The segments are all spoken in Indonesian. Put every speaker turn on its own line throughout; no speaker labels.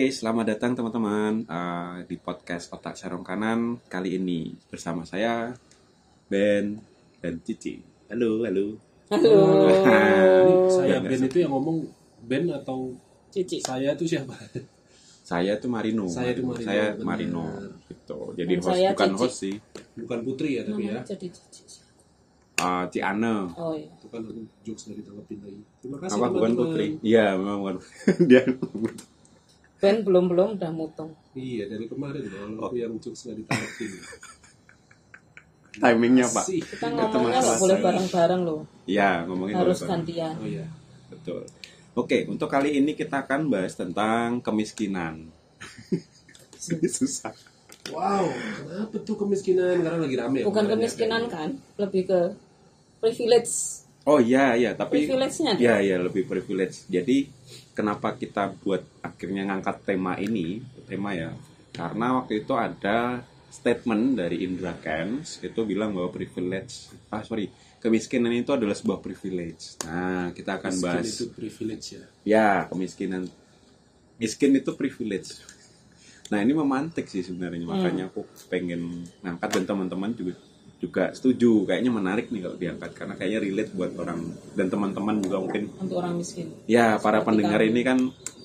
Oke, selamat datang teman-teman uh, di podcast Otak Sarung Kanan kali ini bersama saya Ben dan Cici. Halo, halo.
Halo.
Ini saya
Ya,
Ben itu yang ngomong Ben atau
Cici.
saya itu siapa?
Saya tuh Marino.
Saya tuh Marino,
Saya
benar.
Marino. Gitu. Jadi
Dan
host
saya
bukan
Cici.
host sih.
Bukan Putri ya tapi ya.
Jadi Cici.
Uh, Ciane.
Oh iya.
Itu kan jokes dari tanggapin lagi. Terima kasih
Apa bukan. Putri? Iya, memang bukan. Dia
Ben belum belum udah mutung.
Iya dari kemarin loh aku yang jokes nggak ditanggapin.
timingnya, Pak.
Sih.
Kita ngomongnya nggak boleh bareng-bareng loh.
Iya, ngomongin
Harus gantian.
Oh iya.
Betul. Oke, untuk kali ini kita akan bahas tentang kemiskinan. Ini susah.
Wow, kenapa tuh kemiskinan? Karena lagi rame.
Bukan
ya,
kemiskinan kan, lebih ke privilege.
Oh iya iya tapi
Privilege-nya
Iya iya lebih privilege. Jadi kenapa kita buat akhirnya ngangkat tema ini tema ya karena waktu itu ada statement dari Indra Kens itu bilang bahwa privilege ah sorry kemiskinan itu adalah sebuah privilege. Nah kita akan
Miskin
bahas
itu privilege ya.
ya kemiskinan miskin itu privilege. Nah ini memantik sih sebenarnya makanya aku pengen ngangkat dan teman-teman juga juga setuju. Kayaknya menarik nih kalau diangkat karena kayaknya relate buat orang dan teman-teman juga mungkin.
Untuk orang miskin.
ya para
Seperti
pendengar
kami.
ini kan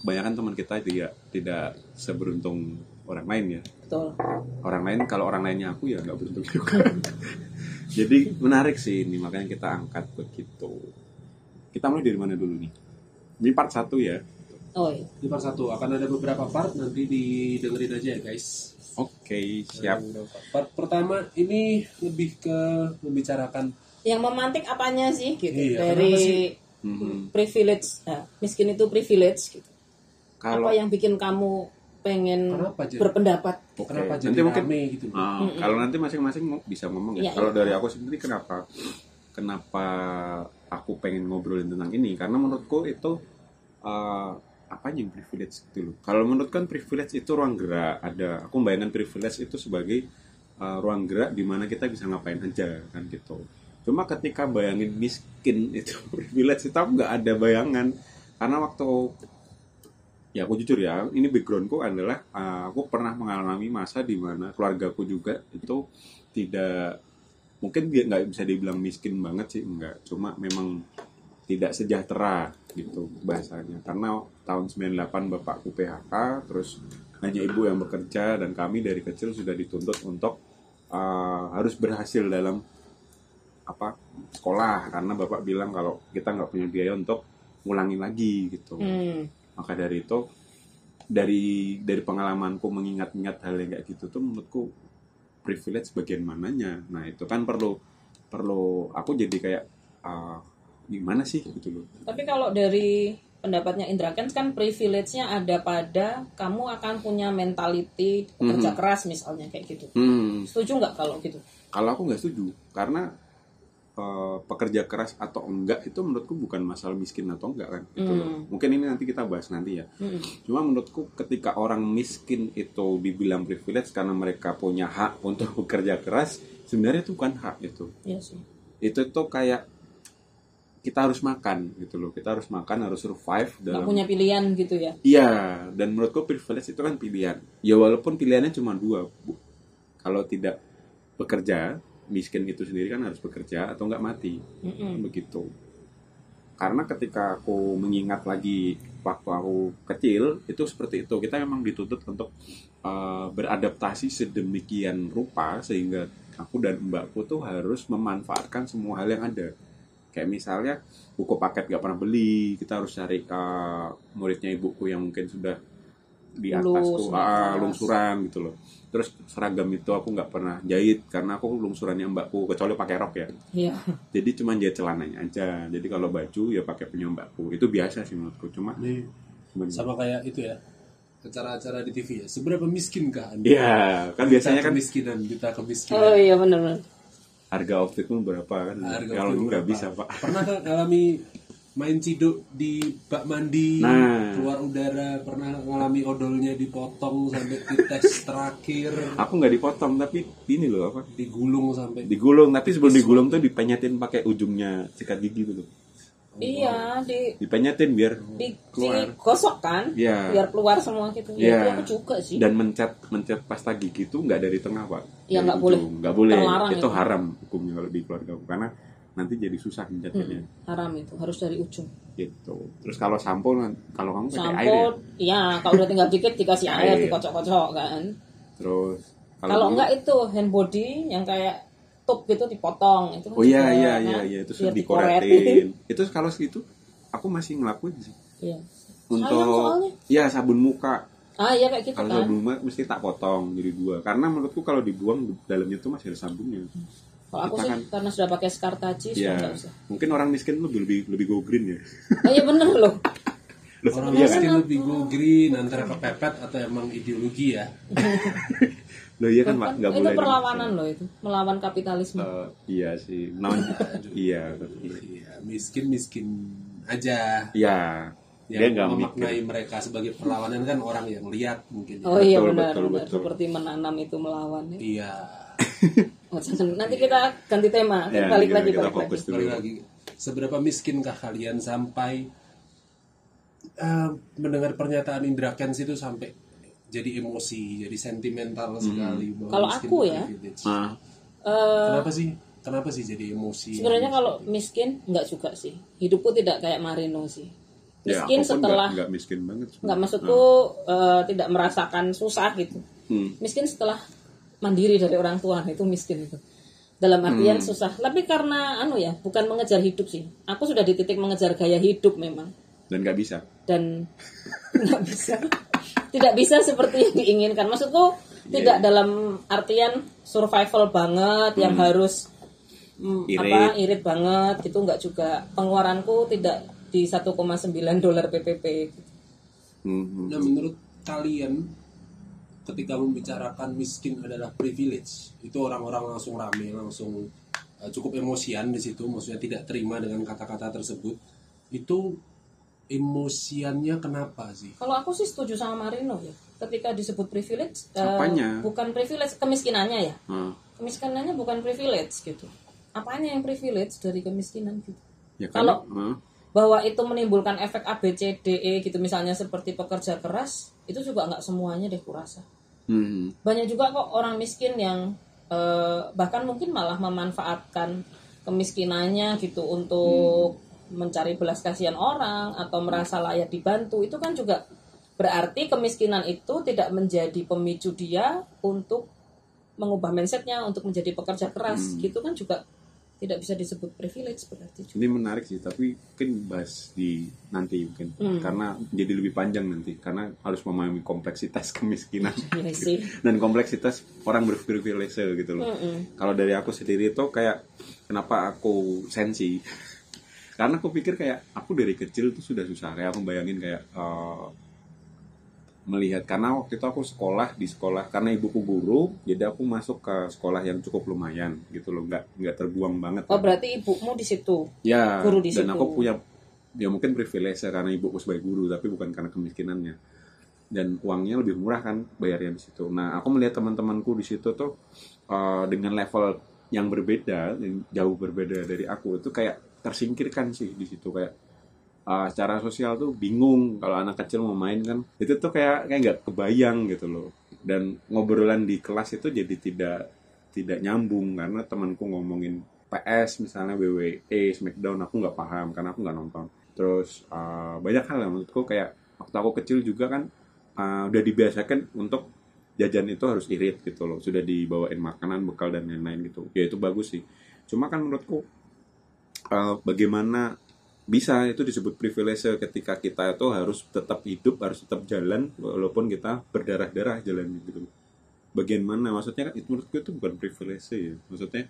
kebanyakan teman kita tidak tidak seberuntung orang lain ya.
Betul.
orang lain kalau orang lainnya aku ya nggak beruntung juga. Jadi menarik sih ini makanya kita angkat begitu. Kita mulai dari mana dulu nih? Ini part satu ya
Oh iya.
Di part satu akan ada beberapa part nanti didengerin aja ya guys.
oke siap
Part pertama ini lebih ke membicarakan
Yang memantik apanya sih gitu
Iya,
dari
sih?
Mhm.
privilege. Nah, miskin itu privilege gitu.
kalau
Apa yang bikin kamu pengen
Kenapa, Jen?
berpendapat?
Oke,
kenapa jadi
nanti mungkin
rame gitu.
Ah, kalau nanti masing-masing bisa ngomong ya.
Iya,
kalau
iya.
dari aku sendiri kenapa kenapa aku pengen ngobrolin tentang ini karena menurutku itu eh, apa yang privilege gitu loh. Kalau menurut kan privilege itu ruang gerak. Ada aku bayangkan privilege itu sebagai eh, ruang gerak di mana kita bisa ngapain aja kan gitu. Cuma ketika bayangin miskin itu privilege itu aku nggak ada bayangan karena waktu ya aku jujur ya ini backgroundku adalah uh, aku pernah mengalami masa di mana keluargaku juga itu tidak mungkin dia nggak bisa dibilang miskin banget sih enggak cuma memang tidak sejahtera gitu bahasanya. Karena tahun 98 bapakku PHK terus hanya ibu yang bekerja dan kami dari kecil sudah dituntut untuk uh, harus berhasil dalam apa sekolah. Karena bapak bilang kalau kita nggak punya biaya untuk ngulangin lagi gitu.
Hmm.
maka dari itu dari dari pengalamanku mengingat-ingat hal yang kayak gitu tuh menurutku privilege bagian mananya. Nah itu kan perlu perlu aku jadi kayak ah, gimana sih gitu loh
Tapi kalau dari pendapatnya Indra Kents kan privilege-nya ada pada kamu akan punya mentality pekerja keras misalnya kayak gitu.
hmm,
Setuju nggak kalau gitu?
kalau aku nggak setuju karena eh, pekerja keras atau enggak itu menurutku bukan masalah miskin atau enggak kan gitu loh.
Hmm.
mungkin ini nanti kita bahas nanti ya
Mm-mm.
Cuma menurutku ketika orang miskin itu dibilang privilege karena mereka punya hak untuk bekerja keras, sebenarnya itu bukan hak itu.
Iya sih.
Itu tuh kayak kita harus makan gitu loh. Kita harus makan, harus survive dalam
punya pilihan gitu ya.
Iya, dan menurutku privilege itu kan pilihan. Ya walaupun pilihannya cuma dua, Bu. Kalau tidak bekerja, miskin itu sendiri kan harus bekerja atau nggak mati
Mm-mm.
begitu karena ketika aku mengingat lagi waktu aku kecil itu seperti itu kita memang dituntut untuk uh, beradaptasi sedemikian rupa sehingga aku dan mbakku tuh harus memanfaatkan semua hal yang ada kayak misalnya buku paket gak pernah beli kita harus cari ke muridnya ibuku yang mungkin sudah di atas
Lulus,
tuh ah, lungsuran gitu loh terus seragam itu aku nggak pernah jahit karena aku lungsurannya mbakku kecuali pakai rok ya
Iya.
jadi cuma jahit celananya aja jadi kalau baju ya pakai punya mbakku itu biasa sih menurutku cuma
Ini
gimana?
sama kayak itu ya acara-acara di TV ya. Seberapa miskinkah Anda?
Iya, kan biasanya kan
kemiskinan, kita kemiskinan.
Oh iya benar.
Harga outfitmu berapa kan?
Harga
Kalau
outfit
nggak bisa pak.
Pernah kan ngalami main ciduk di bak mandi,
Nah.
keluar udara, pernah ngalami odolnya dipotong sampai di tes terakhir,
Aku nggak dipotong tapi ini loh apa?
digulung sampai
Digulung tapi sebelum digulung tuh dipenyetin pakai ujungnya sikat gigi gitu.
Iya di
dipenyetin biar
di
keluar.
gosok kan?
Iya.
biar keluar semua gitu.
Iya.
ya aku juga sih.
Dan mencet mencet pasta gigi itu nggak dari tengah pak.
Ya,
Dari
nggak boleh.
nggak boleh.
Terlarang
itu
itu.
haram hukumnya kalau di keluarga aku karena nanti jadi susah mencetnya.
Haram itu. Harus dari ujung.
Gitu. Terus kalau sampo kalau kamu pakai air ya?
sampo iya. Kalau udah tinggal dikit dikasih air.
Air.
dikocok-kocok kan.
Terus
kalau
dulu-
enggak itu hand body yang kayak tube gitu dipotong. Itu kan
oh iya iya
kan,
iya iya itu sudah dikoretin. itu kalau segitu aku masih ngelakuin sih.
Iya.
Untuk ya sabun muka.
Ah iya kayak gitu
kalau
kan.
sabun muka mesti tak potong jadi dua. Karena menurutku kalau dibuang dalamnya tuh masih ada sabunnya.
Kalau aku sih
kan-
karena sudah pakai skartaji sudah
ya
nggak usah.
Mungkin orang miskin lebih lebih lebih go green ya.
Oh iya bener loh.
Loh,
Orang
iya kan?
miskin lebih go green antara kepepet atau emang ideologi ya.
Loh iya kan
Kan
pak nggak
itu
boleh
perlawanan loh itu melawan kapitalisme
Eh, iya sih namanya iya
Iya, miskin miskin aja.
iya dia
Yang
nggak
memaknai
mikir
mereka sebagai perlawanan kan orang yang lihat mungkin. ya.
oh iya
Betul,
benar
betul,
benar
betul.
seperti menanam itu melawan ya.
Iya.
Oh, nanti kita ganti tema
Ya,
balik
kita-
lagi
kita
balik lagi
fokus dulu
Balik lagi. Seberapa miskinkah kalian sampai eh, mendengar pernyataan Indra Kents itu sampai jadi emosi, jadi sentimental sekali. bahwa
Kalau aku ya, Eh,
Kenapa sih? Kenapa sih jadi emosi?
sebenarnya kalau miskin nggak juga sih. Hidupku tidak kayak Marino sih.
Ya,
miskin
pun
setelah
nggak, miskin banget
nggak maksudku eh, tidak merasakan susah gitu.
Hmm.
miskin setelah mandiri dari orang tua nah, itu miskin itu. Dalam artian
Hmm.
susah. Tapi karena anu ya bukan mengejar hidup sih. Aku sudah di titik mengejar gaya hidup memang.
Dan nggak bisa?
Dan nggak bisa tidak bisa seperti yang diinginkan maksudku
Iya.
tidak dalam artian survival banget yang harus mm,
Hmm. Irit.
apa irit banget gitu nggak juga pengeluaranku tidak di 1,9 dolar PPP
Hmm.
Nah, menurut kalian ketika membicarakan miskin adalah privilege, itu orang-orang langsung rame, langsung uh, cukup emosian di situ, maksudnya tidak terima dengan kata-kata tersebut. Itu emosiannya kenapa sih?
kalau aku sih setuju sama Marino ya ketika disebut privilege
Apanya?
bukan privilege kemiskinannya ya
Ah.
kemiskinannya bukan privilege gitu apanya yang privilege dari kemiskinan gitu
ya
Kalau-
karena- ah.
bahwa itu menimbulkan efek ABCDE gitu misalnya seperti pekerja keras itu juga nggak semuanya deh kurasa
Hmm.
banyak juga kok orang miskin yang eh, bahkan mungkin malah memanfaatkan kemiskinannya gitu untuk mencari belas kasihan orang atau merasa layak dibantu itu kan juga berarti kemiskinan itu tidak menjadi pemicu dia untuk mengubah mindsetnya untuk menjadi pekerja keras gitu kan juga tidak bisa disebut privilege berarti juga.
ini menarik sih tapi mungkin bahas di nanti mungkin
Hmm.
karena jadi lebih panjang nanti karena harus memahami kompleksitas kemiskinan
Iya
dan kompleksitas orang berprivilege gitu loh
Mm-mm.
kalau dari aku sendiri itu kayak kenapa aku sensi karena aku pikir kayak aku dari kecil tuh sudah susah kayak aku bayangin kayak eh, melihat. Karena waktu itu aku sekolah di sekolah karena ibuku guru jadi aku masuk ke sekolah yang cukup lumayan gitu loh. Nggak nggak terbuang banget
Oh berarti ibumu di situ.
ya
guru di
dan
situ.
aku punya ya mungkin privilege ya, karena ibuku sebagai guru tapi bukan karena kemiskinannya. Dan uangnya lebih murah kan bayarnya di situ. Nah aku melihat teman-temanku di situ tuh eh, dengan level yang berbeda yang jauh berbeda dari aku itu kayak tersingkirkan sih di situ. Kayak eh, secara sosial tuh bingung kalau anak kecil mau main kan. Itu tuh kayak kayak nggak kebayang gitu loh. Dan ngobrolan di kelas itu jadi tidak tidak nyambung karena temanku ngomongin PS misalnya WWE Smackdown aku nggak paham karena aku nggak nonton. Terus eh, banyak hal yang menurutku kayak waktu aku kecil juga kan eh, udah dibiasakan untuk jajan itu harus irit gitu loh. Sudah dibawain makanan bekal dan lain-lain gitu. Ya itu bagus sih. Cuma kan menurutku eh, bagaimana bisa itu disebut privilege ketika kita itu harus tetap hidup harus tetap jalan walaupun kita berdarah-darah jalan gitu. Bagian mana? Maksudnya kan itu menurutku itu bukan privilege ya. Maksudnya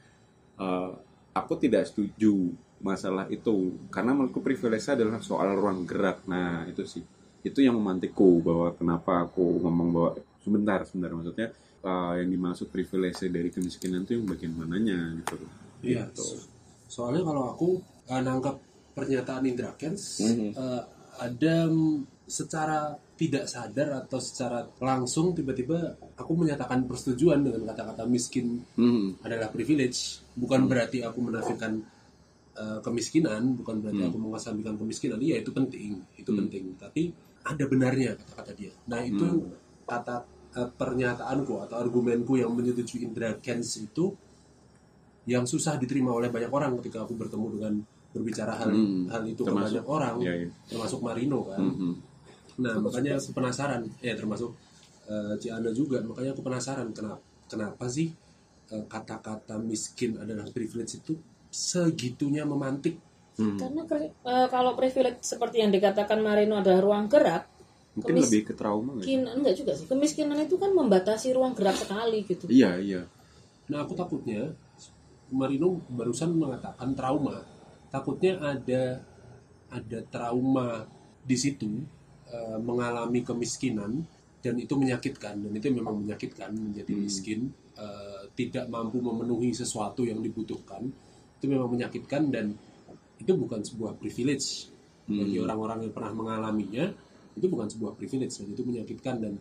eh, aku tidak setuju masalah itu. Karena menurutku privilege adalah soal ruang gerak. Nah itu sih. Itu yang memantikku bahwa kenapa aku ngomong bahwa sebentar sebentar. Maksudnya eh, yang dimaksud privilege dari kemiskinan itu yang bagian mananya gitu.
Iya.
Gitu.
So- Soalnya kalau aku uh, nangkap pernyataan Indra Kents
Mhm.
uh, ada mm, secara tidak sadar atau secara langsung tiba-tiba aku menyatakan persetujuan dengan kata-kata miskin
Hmm.
adalah privilege. Bukan berarti aku menafikan eh, kemiskinan bukan berarti
Hmm.
aku mengesampingkan kemiskinan iya itu penting itu
Hmm.
penting tapi ada benarnya kata-kata dia nah itu
Hmm.
kata eh, pernyataanku atau argumenku yang menyetujui Indra Kens itu yang susah diterima oleh banyak orang ketika aku bertemu dengan berbicara hal
Hmm.
hal itu ke
Termasuk-
banyak orang
Iya, iya.
termasuk Marino kan
Mhm.
Nah, makanya aku penasaran, ya termasuk eh, Ciana juga, makanya aku penasaran kenapa kenapa sih eh, kata-kata miskin adalah privilege itu segitunya memantik.
Hmm.
Karena pri- eh, kalau privilege seperti yang dikatakan Marino adalah ruang gerak,
Mungkin
Kemis-
lebih ke trauma
kemiskinan enggak juga sih. Kemiskinan itu kan membatasi ruang gerak sekali gitu.
Iya, iya.
Nah, aku takutnya Marino barusan mengatakan trauma. Takutnya ada ada trauma di situ eh, mengalami kemiskinan dan itu menyakitkan dan itu memang menyakitkan menjadi
Hmm.
miskin eh, tidak mampu memenuhi sesuatu yang dibutuhkan itu memang menyakitkan dan itu bukan sebuah privilege bagi
Hmm.
orang-orang yang pernah mengalaminya itu bukan sebuah privilege dan itu menyakitkan dan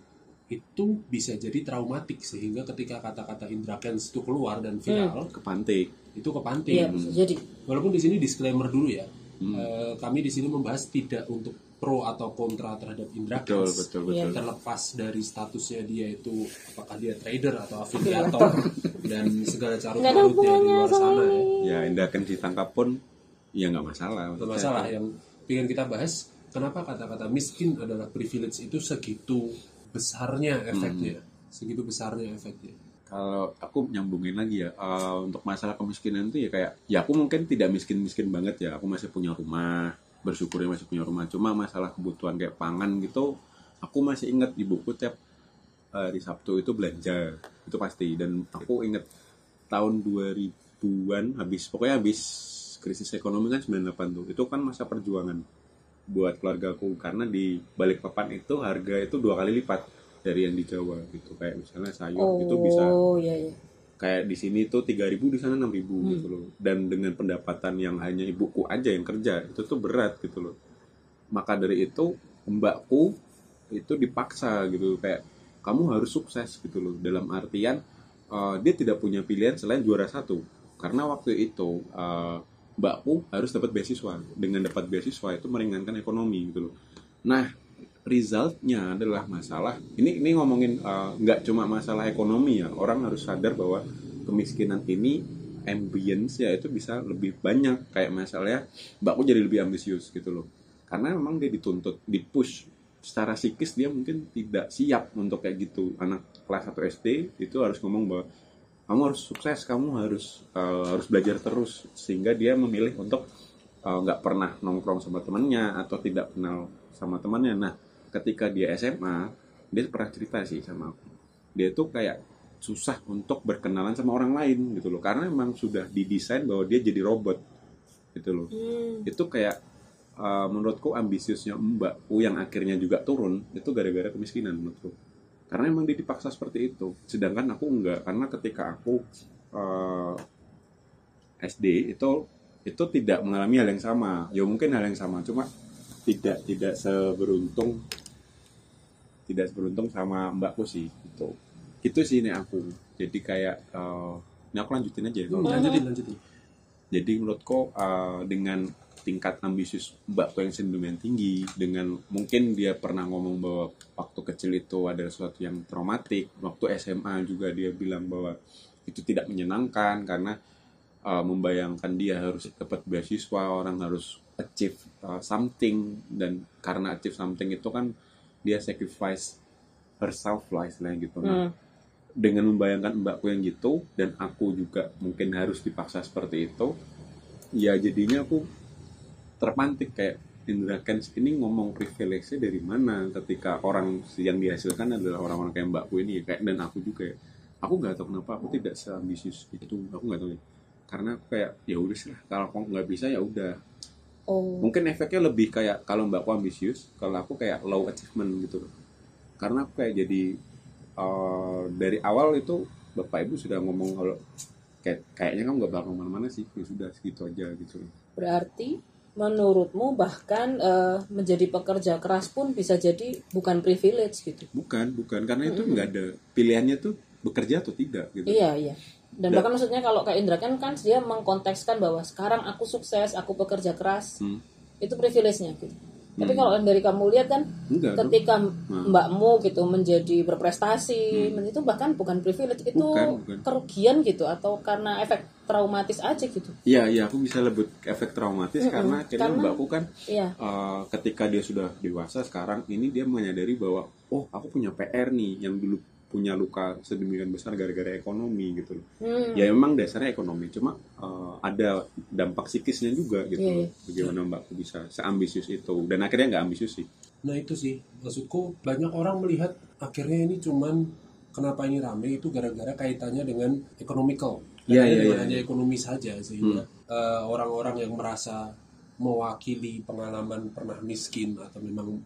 itu bisa jadi traumatik sehingga ketika kata-kata Indra Kens itu keluar dan viral
Kepantik.
itu kepanting
Iya, bisa jadi.
walaupun di sini disclaimer dulu ya
Hmm.
Eh, kami di sini membahas tidak untuk pro atau kontra terhadap Indra
Betul,
Kents
betul,
Iya.
betul.
terlepas dari statusnya dia itu apakah dia trader atau afiliator dan segala
Nggak ada
marutnya di
hubungannya
luar
sama
sana ya
ini.
Ya, Indah kan ditangkap pun ya nggak masalah.
Gak masalah yang ingin kita bahas kenapa kata-kata miskin adalah privilege itu segitu besarnya efeknya segitu besarnya efeknya
Kalau aku nyambungin lagi ya eh, untuk masalah kemiskinan itu ya kayak ya aku mungkin tidak miskin-miskin banget ya. Aku masih punya rumah, bersyukurnya masih punya rumah. Cuma masalah kebutuhan kayak pangan gitu, aku masih ingat di buku tiap hari Sabtu itu belanja itu pasti dan aku inget tahun 2000-an habis pokoknya habis krisis ekonomi kan 98 tuh itu kan masa perjuangan buat keluargaku karena di Balikpapan itu harga itu dua kali lipat dari yang di Jawa gitu. Kayak misalnya sayur itu bisa
Oh, iya iya.
kayak di sini tuh 3000 di sana 6000
Hmm.
gitu loh. Dan dengan pendapatan yang hanya ibuku aja yang kerja itu tuh berat gitu loh. Maka dari itu mbakku itu dipaksa gitu kayak kamu harus sukses gitu loh. Dalam artian eh, dia tidak punya pilihan selain juara satu. Karena waktu itu eh, mbakku harus dapat beasiswa. Dengan dapat beasiswa itu meringankan ekonomi gitu loh. Nah resultnya adalah masalah. Ini ini ngomongin eh, nggak cuma masalah ekonomi ya. Orang harus sadar bahwa kemiskinan ini ambience ya itu bisa lebih banyak. Kayak misalnya mbakku jadi lebih ambisius gitu loh. Karena memang dia dituntut dipush. Secara psikis dia mungkin tidak siap untuk kayak gitu. Anak kelas 1 SD itu harus ngomong bahwa kamu harus sukses kamu harus eh, harus belajar terus sehingga dia memilih untuk eh, nggak pernah nongkrong sama temannya atau tidak kenal sama temannya nah ketika dia SMA dia pernah cerita sih sama aku. Dia tuh kayak susah untuk berkenalan sama orang lain gitu loh karena memang sudah didesain bahwa dia jadi robot gitu loh.
Hmm.
itu kayak uh, menurutku ambisiusnya mbakku yang akhirnya juga turun itu gara-gara kemiskinan menurutku karena emang dia dipaksa seperti itu. Sedangkan aku enggak karena ketika aku uh, SD itu itu tidak mengalami hal yang sama. Ya mungkin hal yang sama cuma tidak tidak seberuntung tidak seberuntung sama mbakku sih itu itu sih ini aku. Jadi kayak uh, ini aku lanjutin aja. Ya,
lanjutin lanjutin
jadi menurutku uh, dengan tingkat ambisius mbakku yang sedemikian tinggi dengan mungkin dia pernah ngomong bahwa waktu kecil itu ada sesuatu yang traumatik waktu SMA juga dia bilang bahwa itu tidak menyenangkan karena uh, membayangkan dia harus dapat beasiswa orang harus achieve uh, something dan karena achieve something itu kan dia sacrifice herself lah istilahnya gitu nah
Hmm.
Dengan membayangkan mbakku yang gitu dan aku juga mungkin harus dipaksa seperti itu ya jadinya aku terpantik kayak Indra Kens ini ngomong privilege dari mana ketika orang yang dihasilkan adalah orang-orang kayak mbakku ini kayak dan aku juga ya. Aku nggak tahu kenapa aku tidak seambisius itu aku nggak tahu ya. Karena aku kayak ya udah sih kalau aku nggak bisa ya udah.
Oh.
mungkin efeknya lebih kayak kalau mbakku ambisius kalau aku kayak low achievement gitu loh. Karena aku kayak jadi eh, dari awal itu bapak ibu sudah ngomong kalau kayak kayaknya kamu nggak bakal ke mana-mana sih. Ya sudah segitu aja gitu.
Berarti menurutmu bahkan eh, menjadi pekerja keras pun bisa jadi bukan privilege gitu.
bukan bukan. Karena itu nggak ada pilihannya tuh bekerja atau tidak gitu.
Iya, iya. dan
Dan-
bahkan maksudnya kalau kayak Indra kan kan dia mengkontekskan bahwa sekarang aku sukses aku bekerja keras.
Hmm.
itu privilege-nya gitu tapi kalau yang dari kamu lihat kan
Enggak
ketika mbakmu gitu menjadi berprestasi itu bahkan bukan privilege itu
Bukan, bukan.
kerugian gitu atau karena efek traumatis aja gitu.
Iya, iya, aku bisa lebut efek traumatis karena akhirnya
karena-
mbakku kan
iya.
eh, ketika dia sudah dewasa sekarang ini dia menyadari bahwa oh aku punya PR nih yang dulu punya luka sedemikian besar gara-gara ekonomi gitu loh.
Hmm.
Ya memang dasarnya ekonomi, cuma eh, ada dampak psikisnya juga gitu.
Iya,
loh. Bagaimana mbakku bisa seambisius itu dan akhirnya nggak ambisius sih.
Nah itu sih maksudku banyak orang melihat akhirnya ini cuman kenapa ini rame itu gara-gara kaitannya dengan economical.
Iya, iya, iya.
hanya ekonomi saja sehingga eh, orang-orang yang merasa mewakili pengalaman pernah miskin atau memang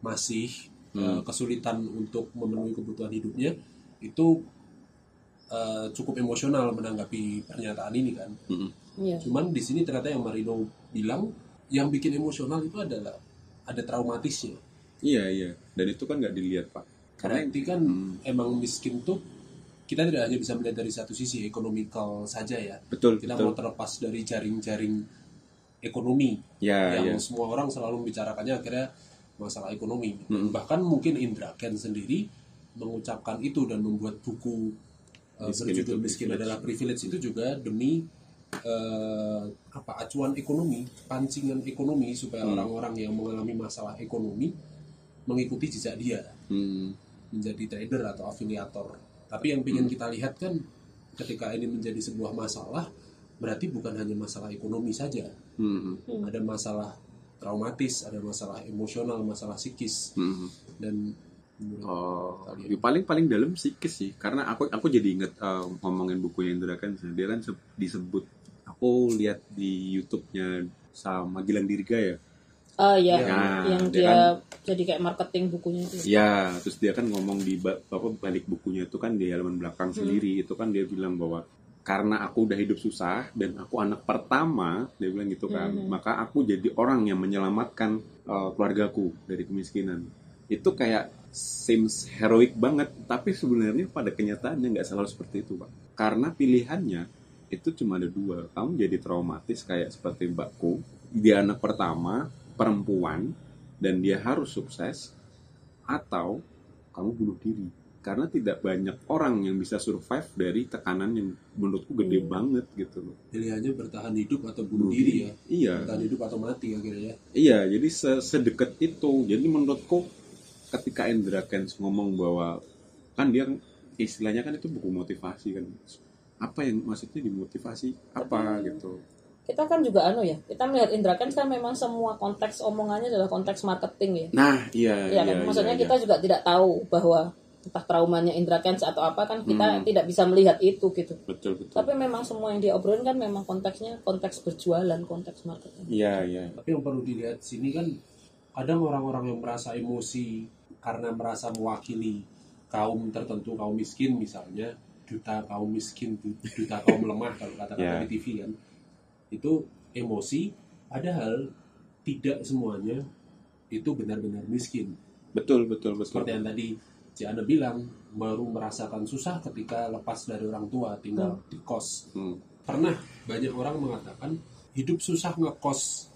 masih eh, kesulitan untuk memenuhi kebutuhan hidupnya itu eh, cukup emosional menanggapi pernyataan ini kan.
Mm-mm.
iya
Cuman di sini ternyata yang Marino bilang yang bikin emosional itu adalah ada traumatisnya.
Iya iya, dan itu kan nggak dilihat pak. Karena
Berarti kan
Hmm.
emang miskin tuh kita tidak hanya bisa melihat dari satu sisi ekonomikal saja ya.
betul
Kita
betul.
mau terlepas dari jaring-jaring ekonomi
Ya
yang
ya.
semua orang selalu membicarakannya akhirnya masalah ekonomi.
Mm.
Bahkan mungkin Indra Ken sendiri mengucapkan itu dan membuat buku uh,
Miskin
berjudul
itu
miskin
privilege.
adalah privilege itu juga demi uh, apa acuan ekonomi, pancingan ekonomi supaya
Hmm.
orang-orang yang mengalami masalah ekonomi mengikuti jejak dia
Hmm.
menjadi trader atau afiliator. Tapi yang ingin kita lihat kan ketika ini menjadi sebuah masalah berarti bukan hanya masalah ekonomi saja,
Hmm.
ada masalah traumatis, ada masalah emosional, masalah psikis.
Hmm.
dan
Oh, ya paling paling dalam psikis sih, karena aku aku jadi inget eh, ngomongin bukunya Indra kan, dia kan se- disebut, aku lihat di YouTube-nya sama Gilang Dirga ya,
oh iya.
Ya,
yang
dia
dia
kan-
jadi kayak marketing bukunya itu.
Ya, terus dia kan ngomong di apa balik bukunya itu kan di halaman belakang sendiri. Itu kan dia bilang bahwa karena aku udah hidup susah dan aku anak pertama, dia bilang gitu kan, maka aku jadi orang yang menyelamatkan eh, keluargaku dari kemiskinan. Itu kayak seems heroik banget, tapi sebenarnya pada kenyataannya nggak selalu seperti itu, Pak. Karena pilihannya itu cuma ada dua. Kamu jadi traumatis kayak seperti mbakku, dia anak pertama, perempuan, dan dia harus sukses, atau kamu bunuh diri. Karena tidak banyak orang yang bisa survive dari tekanan yang menurutku gede banget gitu loh.
pilihannya bertahan hidup atau bunuh diri ya,
Iya,
bertahan hidup atau mati akhirnya ya.
Iya, jadi se- sedekat itu. Jadi menurutku ketika Indra Kens ngomong bahwa kan dia istilahnya kan itu buku motivasi kan. Apa yang maksudnya dimotivasi? Apa gitu?
kita kan juga anu ya kita melihat Indra kan kan memang semua konteks omongannya adalah konteks marketing ya
Nah, iya,
Iya
iya,
kan?
iya,
Maksudnya
iya.
kita juga tidak tahu bahwa entah traumanya Indra Kents atau apa kan kita
Hmm.
tidak bisa melihat itu gitu.
betul betul.
Tapi memang semua yang diobrolin kan memang konteksnya konteks berjualan, konteks marketing.
Iya, iya.
Tapi yang perlu dilihat sini kan kadang orang-orang yang merasa emosi karena merasa mewakili kaum tertentu, kaum miskin misalnya, duta kaum miskin, du- duta kaum lemah kalau kata-kata
Ya.
di TV kan. Itu emosi, padahal tidak semuanya itu benar-benar miskin.
Betul, betul, betul.
Seperti yang tadi Ci Anda bilang, baru merasakan susah ketika lepas dari orang tua, tinggal di kos.
Hmm.
Pernah banyak orang mengatakan hidup susah ngekos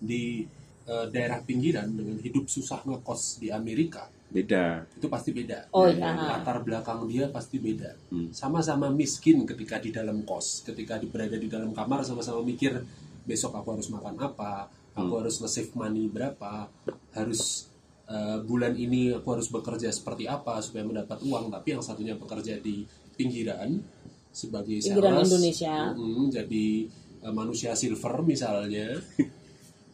di eh, daerah pinggiran dengan hidup susah ngekos di Amerika
Beda.
itu pasti beda.
Oh iya.
Latar belakang dia pasti beda.
Hmm.
Sama-sama miskin ketika di dalam kos, ketika berada di dalam kamar sama-sama mikir besok aku harus makan apa, aku
Hmm.
harus nge-save money berapa, harus eh, bulan ini aku harus bekerja seperti apa supaya mendapat uang. Tapi yang satunya bekerja di pinggiran sebagai
Pinggiran
sales,
Indonesia.
mm, jadi eh, manusia silver misalnya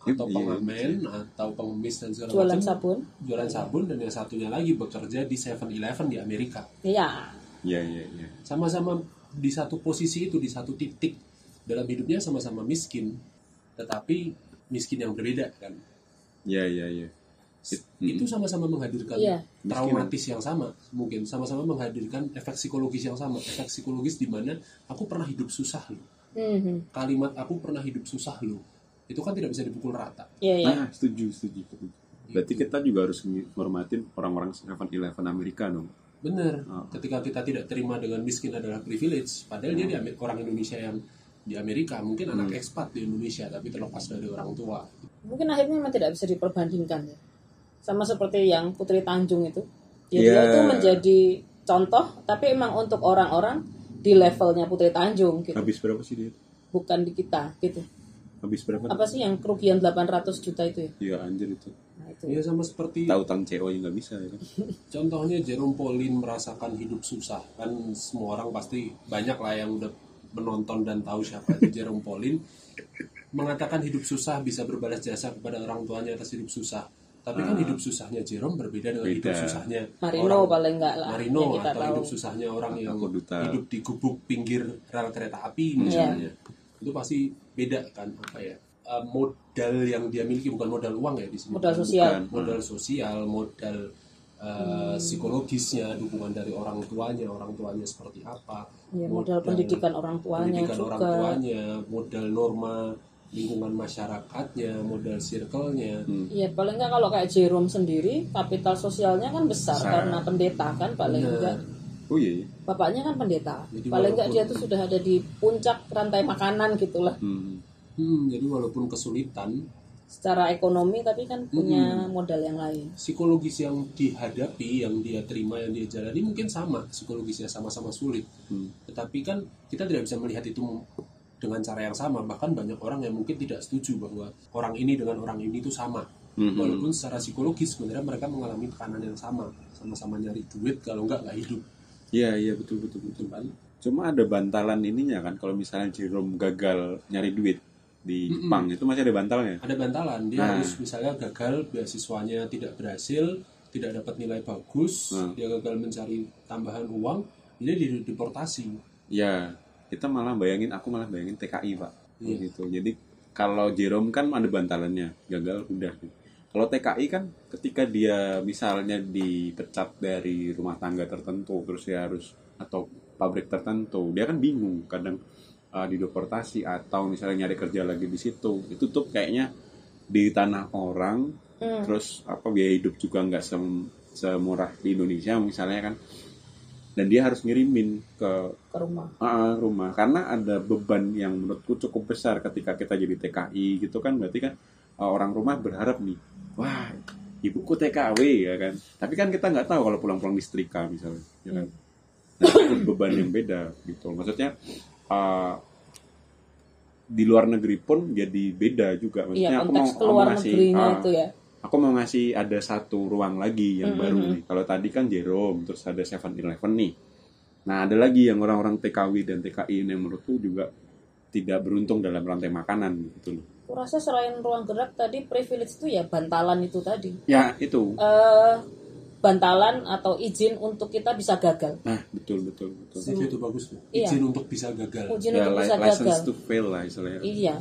atau
Iya,
pengamen atau pengemis dan segala
Jualan
macam
sabun.
jualan sabun dan yang satunya lagi bekerja di 7-Eleven di Amerika.
Iya.
Iya, iya, iya.
Sama-sama di satu posisi itu di satu titik dalam hidupnya sama-sama miskin, tetapi miskin yang berbeda kan.
Iya, iya, iya. It-
Itu sama-sama menghadirkan
Iya.
traumatis yang sama, mungkin sama-sama menghadirkan efek psikologis yang sama, efek psikologis di mana aku pernah hidup susah loh.
Mhm.
Kalimat aku pernah hidup susah loh. Itu kan tidak bisa dipukul rata.
Iya, iya.
Nah, setuju, setuju, setuju. Berarti kita juga harus menghormatin orang-orang 7-Eleven Amerika dong.
Bener.
Oh.
Ketika kita tidak terima dengan miskin adalah privilege, padahal dia di orang Indonesia yang di Amerika mungkin anak
Hmm.
ekspat di Indonesia tapi terlepas dari orang tua.
mungkin akhirnya memang tidak bisa diperbandingkan ya sama seperti yang Putri Tanjung itu ya,
Iya.
dia itu menjadi contoh tapi emang untuk orang-orang di levelnya Putri Tanjung gitu
Habis berapa sih dia?
bukan di kita gitu
Habis berapa?
apa sih yang kerugian 800 juta itu ya
Iya anjir itu.
nah, itu
Ya sama seperti
Tahu tang CO nya nggak bisa ya kan?
contohnya Jerome Pauline merasakan hidup susah kan semua orang pasti banyak lah yang udah menonton dan tahu siapa itu Jerome Pauline mengatakan hidup susah bisa berbalas jasa kepada orang tuanya atas hidup susah tapi kan hidup susahnya Jerome berbeda dengan hidup
Beda.
susahnya
Marino
orang-
paling enggak lah
Marino
yang kita
atau
tahu
hidup susahnya orang yang
Aku duta.
hidup di gubuk pinggir rel kereta api
Iya.
misalnya itu pasti beda kan apa ya eh, modal yang dia miliki bukan modal uang ya di sini
Modal
Bukan
sosial.
modal sosial modal eh, psikologisnya dukungan dari orang tuanya orang tuanya seperti apa
ya, modal pendidikan orang tuanya
pendidikan
juga
orang tuanya modal norma lingkungan masyarakatnya modal circle-nya
Hmm.
Iya paling enggak kalau kayak Jerome sendiri kapital sosialnya kan besar,
Besar.
karena pendeta kan paling
Benar.
enggak
Oh iya. iya.
bapaknya kan pendeta
Jadi
paling enggak dia tuh sudah ada di puncak rantai makanan gitulah
Hmm.
Hmm, jadi walaupun kesulitan
secara ekonomi tapi kan punya modal yang lain
psikologis yang dihadapi, yang dia terima, yang dia jalani mungkin sama, psikologisnya sama-sama sulit.
Hmm.
Tetapi kan kita tidak bisa melihat itu dengan cara yang sama. Bahkan banyak orang yang mungkin tidak setuju bahwa orang ini dengan orang ini itu sama.
Mhm.
Walaupun secara psikologis sebenarnya mereka mengalami tekanan yang sama, sama-sama nyari duit kalau enggak nggak hidup.
Iya iya betul betul betul.
Kan?
Cuma ada bantalan ininya kan kalau misalnya Jerome gagal nyari duit di
Mm-mm.
Jepang itu masih ada bantalnya.
Ada bantalan, dia
Nah.
harus misalnya gagal beasiswanya tidak berhasil, tidak dapat nilai bagus,
Hmm.
dia gagal mencari tambahan uang, dia dideportasi.
Ya kita malah bayangin aku malah bayangin TKI pak.
Iya.
Gitu. Jadi kalau Jerome kan ada bantalannya gagal udah. Kalau TKI kan ketika dia misalnya dipecat dari rumah tangga tertentu terus dia harus atau pabrik tertentu dia kan bingung kadang uh, dideportasi atau misalnya nyari kerja lagi di situ itu tuh kayaknya di tanah orang
Hmm.
terus apa biaya hidup juga nggak sem- semurah di Indonesia misalnya kan dan dia harus ngirimin ke
ke rumah.
Ah, rumah. Karena ada beban yang menurutku cukup besar ketika kita jadi TKI gitu kan. Berarti kan uh, orang rumah berharap nih wah ibuku TKW ya kan. Tapi kan kita nggak tahu kalau pulang-pulang disetrika misalnya ya kan. Nah, itu beban yang beda gitu. Maksudnya uh, di luar negeri pun jadi beda juga. Maksudnya aku mau,
konteks
aku
keluar
mau ngasih
negerinya
ah,
itu ya
aku mau ngasih ada satu ruang lagi yang
Mm-mm.
baru nih. Kalau tadi kan Jerome, terus ada Seven Eleven nih. Nah ada lagi yang orang-orang TKW dan TKI yang menurutku juga tidak beruntung dalam rantai makanan gitu loh.
aku rasa selain ruang gerak tadi privilege itu ya bantalan itu tadi
Ya itu.
eh bantalan atau izin untuk kita bisa gagal
Nah betul betul betul.
Itu, itu bagus tuh.
Iya.
Izin untuk bisa gagal.
izin
Ya
untuk bisa
license
gagal
to fail lah istilahnya.
iya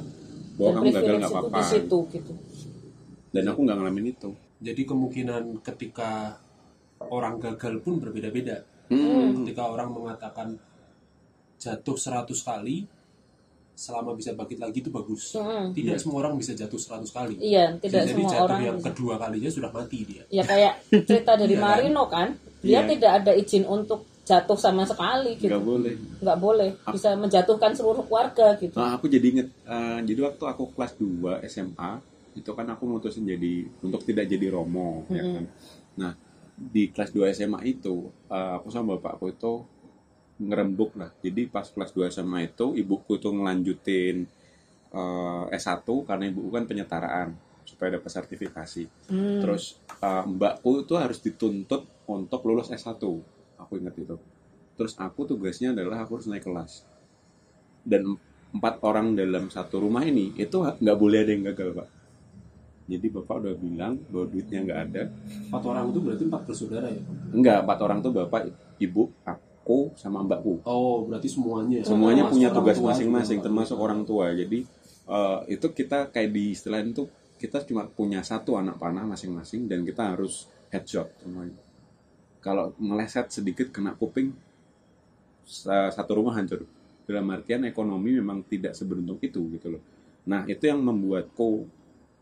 Bahwa
dan
kamu gagal nggak apa-apa.
di situ gitu
Dan aku nggak ngalamin itu.
Jadi kemungkinan ketika orang gagal pun berbeda-beda.
Hmm.
Ketika orang mengatakan jatuh 100 kali selama bisa bangkit lagi itu bagus.
Mm-mm.
Tidak semua orang bisa jatuh 100 kali.
iya tidak
Jadi
semua
jatuh
orang
yang
bisa.
kedua kalinya sudah mati dia.
ya kayak cerita dari
Iya kan?
Marino kan dia
Iya.
tidak ada izin untuk jatuh sama sekali gitu
Nggak boleh.
nggak boleh bisa menjatuhkan seluruh keluarga gitu
Nah, aku jadi inget, eh, jadi waktu aku kelas 2 SMA, itu kan aku mutusin jadi, untuk tidak jadi romo, ya kan. Nah, di kelas 2 SMA itu, eh, aku sama bapakku itu ngerembuk lah. Jadi pas kelas 2 SMA itu, ibuku tuh ngelanjutin eh, S1, karena ibuku kan penyetaraan, supaya dapat sertifikasi.
Hmm.
Terus eh, mbakku itu harus dituntut untuk lulus S1. Aku ingat itu. Terus aku tugasnya adalah aku harus naik kelas. Dan empat orang dalam satu rumah ini itu nggak boleh ada yang gagal pak. Jadi bapak udah bilang bahwa duitnya nggak ada.
Empat orang itu berarti empat bersaudara ya?
Enggak, empat orang tuh bapak, ibu, aku, sama mbakku.
Oh, berarti semuanya.
Semuanya
Termasuk
punya tugas masing-masing,
juga.
termasuk orang tua. Jadi eh, itu kita kayak di istilah itu kita cuma punya satu anak panah masing-masing dan kita harus headshot semuanya. Kalau meleset sedikit kena kuping sa- satu rumah hancur. Dalam artian ekonomi memang tidak seberuntung itu gitu loh. Nah itu yang membuatku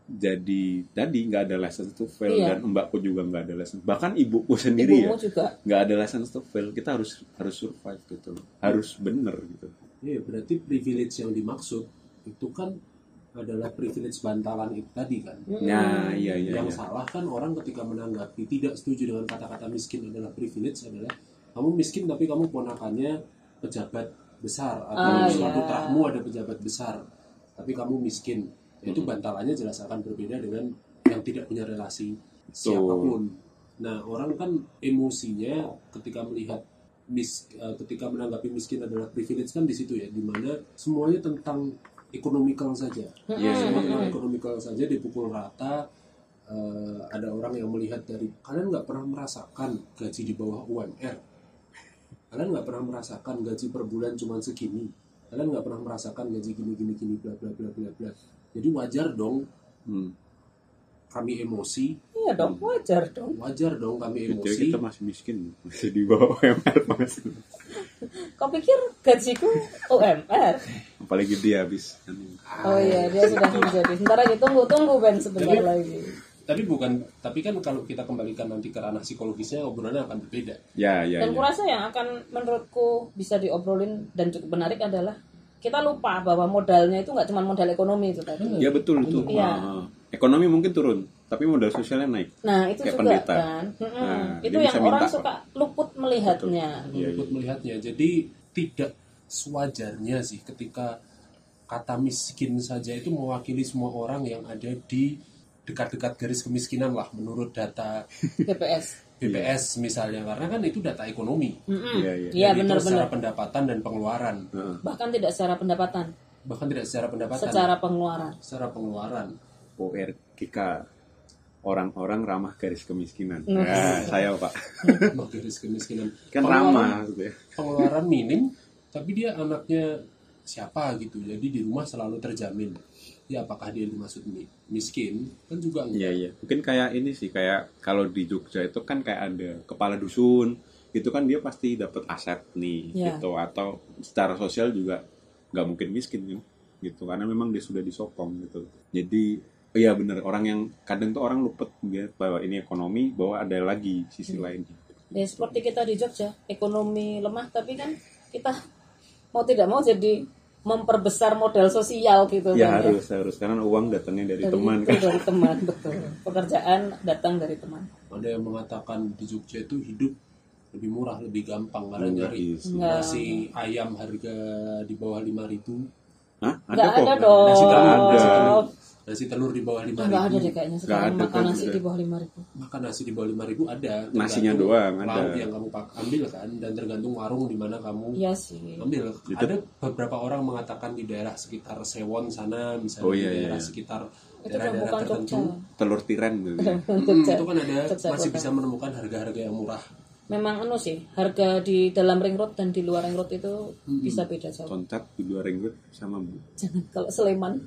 jadi tadi nggak ada license to fail
Iya.
dan mbakku juga nggak ada license bahkan ibuku sendiri
ibumu
ya
juga
nggak ada license to fail kita harus harus survive gitu loh. harus bener gitu
Iya, berarti privilege yang dimaksud itu kan adalah privilege bantalan itu tadi kan.
Nah iya iya
yang
iya.
salah kan orang ketika menanggapi tidak setuju dengan kata-kata miskin adalah privilege adalah kamu miskin tapi kamu ponakannya pejabat besar atau
Ah,
suatu
iya.
putramu ada pejabat besar tapi kamu miskin itu bantalannya jelas akan berbeda dengan yang tidak punya relasi siapa pun. Nah orang kan emosinya ketika melihat mis eh, ketika menanggapi miskin adalah privilege kan di situ ya di mana semuanya tentang ekonomikal saja.
Iya,
semua tentang ekonomikal saja dipukul rata Eh, ada orang yang melihat dari kalian nggak pernah merasakan gaji di bawah UMR kalian nggak pernah merasakan gaji per bulan cuma segini? Kalian nggak pernah merasakan gaji gini gini gini bla bla bla bla bla jadi wajar dong.
Hmm.
kami emosi.
Iya dong wajar dong.
Wajar dong kami
Jadi
emosi.
kita masih miskin masih di bawah UMR masih
kau pikir gajiku UMR
apalagi dia habis.
Oh iya dia sudah menjadi sebentar lagi tunggu tunggu Ben sebentar
Jadi-
lagi.
tapi bukan tapi kan kalau kita kembalikan nanti ke ranah psikologisnya obrolannya akan berbeda.
Ya ya
dan
ya.
kurasa yang akan menurutku bisa diobrolin dan cukup menarik adalah kita lupa bahwa modalnya itu nggak cuma modal ekonomi itu tadi
ya betul itu
Iya.
Ah, ekonomi mungkin turun tapi modal sosialnya naik
Nah itu
Kayak
juga
pendeta.
kan, Mm-mm.
Nah,
itu yang orang
minta,
suka luput melihatnya.
Iya,
ikut melihatnya jadi tidak sewajarnya sih ketika kata miskin saja itu mewakili semua orang yang ada di dekat-dekat garis kemiskinan lah menurut data
BPS.
BPS misalnya karena kan itu data ekonomi.
Iya, iya.
Iya
Dan itu
benar-benar.
secara pendapatan dan pengeluaran.
Heeh.
Bahkan tidak secara pendapatan,
bahkan tidak secara pendapatan.
Secara pengeluaran.
secara pengeluaran.
ORGK orang-orang ramah garis kemiskinan.
Nah.
ya saya pak.
Nah, garis kemiskinan.
Kan
Pengeluaran-
ramah gitu ya.
pengeluaran minim tapi dia anaknya siapa gitu. Jadi di rumah selalu terjamin ya apakah dia dimaksud mi- miskin kan juga enggak
Iya iya. Mungkin kayak ini sih kayak kalau di Jogja itu kan kayak ada kepala dusun itu kan dia pasti dapat aset nih
Iya.
gitu atau secara sosial juga nggak mungkin miskin kan gitu karena memang dia sudah disokong gitu. Jadi iya bener orang yang kadang tuh orang luput dia bahwa ini ekonomi bahwa ada lagi sisi
Hmm.
lainnya.
Ya seperti kita di Jogja, ekonomi lemah tapi kan kita mau tidak mau jadi memperbesar modal sosial gitu
Ya
kan
harus harus karena uang datangnya dari,
Dari
teman
itu,
kan.
dari teman betul. Pekerjaan datang dari teman.
ada yang mengatakan di Jogja itu hidup lebih murah lebih gampang karena
Enggak,
nyari
iya sih.
Enggak.
nasi ayam harga di bawah 5000
Hah?
Nggak
kok?
ada dong.
nasi
Ada.
Nasi telur di bawah 5000
Enggak ada deh kayaknya sekarang
ada
makan
kan
nasi
juga.
di bawah lima ribu.
makan nasi di bawah 5000 ada
Nasinya doang, ada.
lauk yang kamu ambil kan dan tergantung warung di mana kamu
Iya sih.
ambil
Itu-
ada beberapa orang mengatakan di daerah sekitar Sewon sana misalnya
Oh, iya,
di daerah
iya.
sekitar
Itu kan
daerah-daerah
bukan
tertentu
Jogja.
Telur tiren gitu. ya.
hmm, itu kan ada
Jogja
masih bisa menemukan harga-harga yang murah
Memang anu sih, harga di dalam ring road dan di luar ring road itu bisa beda jauh.
Concat di luar ringgut sama Bu.
Jangan kalau Sleman.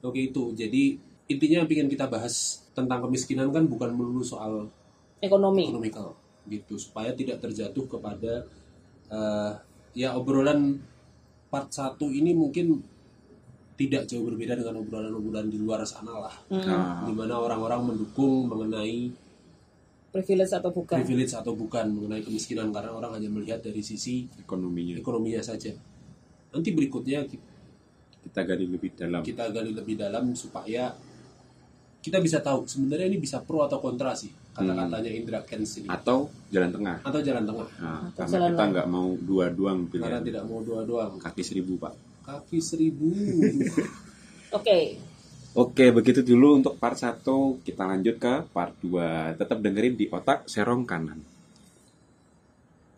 Oke itu. Jadi intinya yang ingin kita bahas tentang kemiskinan kan bukan melulu soal
Ekonomi.
ekonomikal gitu. Supaya tidak terjatuh kepada eh, ya obrolan part 1 ini mungkin tidak jauh berbeda dengan obrolan-obrolan di luar sana lah.
Nah,
di mana orang-orang mendukung mengenai
Privilege atau bukan.
privilege atau bukan mengenai kemiskinan. Karena orang hanya melihat dari sisi
ekonominya.
ekonominya saja. Nanti berikutnya ki-
kita gali lebih dalam.
kita gali lebih dalam supaya kita bisa tahu sebenarnya ini bisa pro atau kontra sih kata-katanya Indra Kens ini
Atau jalan tengah.
atau jalan tengah
Nah,
Atau
karena
jalan
kita nggak mau dua doang
karena
pilihan.
tidak mau dua doang
Kaki seribu pak.
kaki seribu
Oke.
Oke, begitu dulu untuk part 1. Kita lanjut ke part 2. Tetap dengerin di otak serong kanan.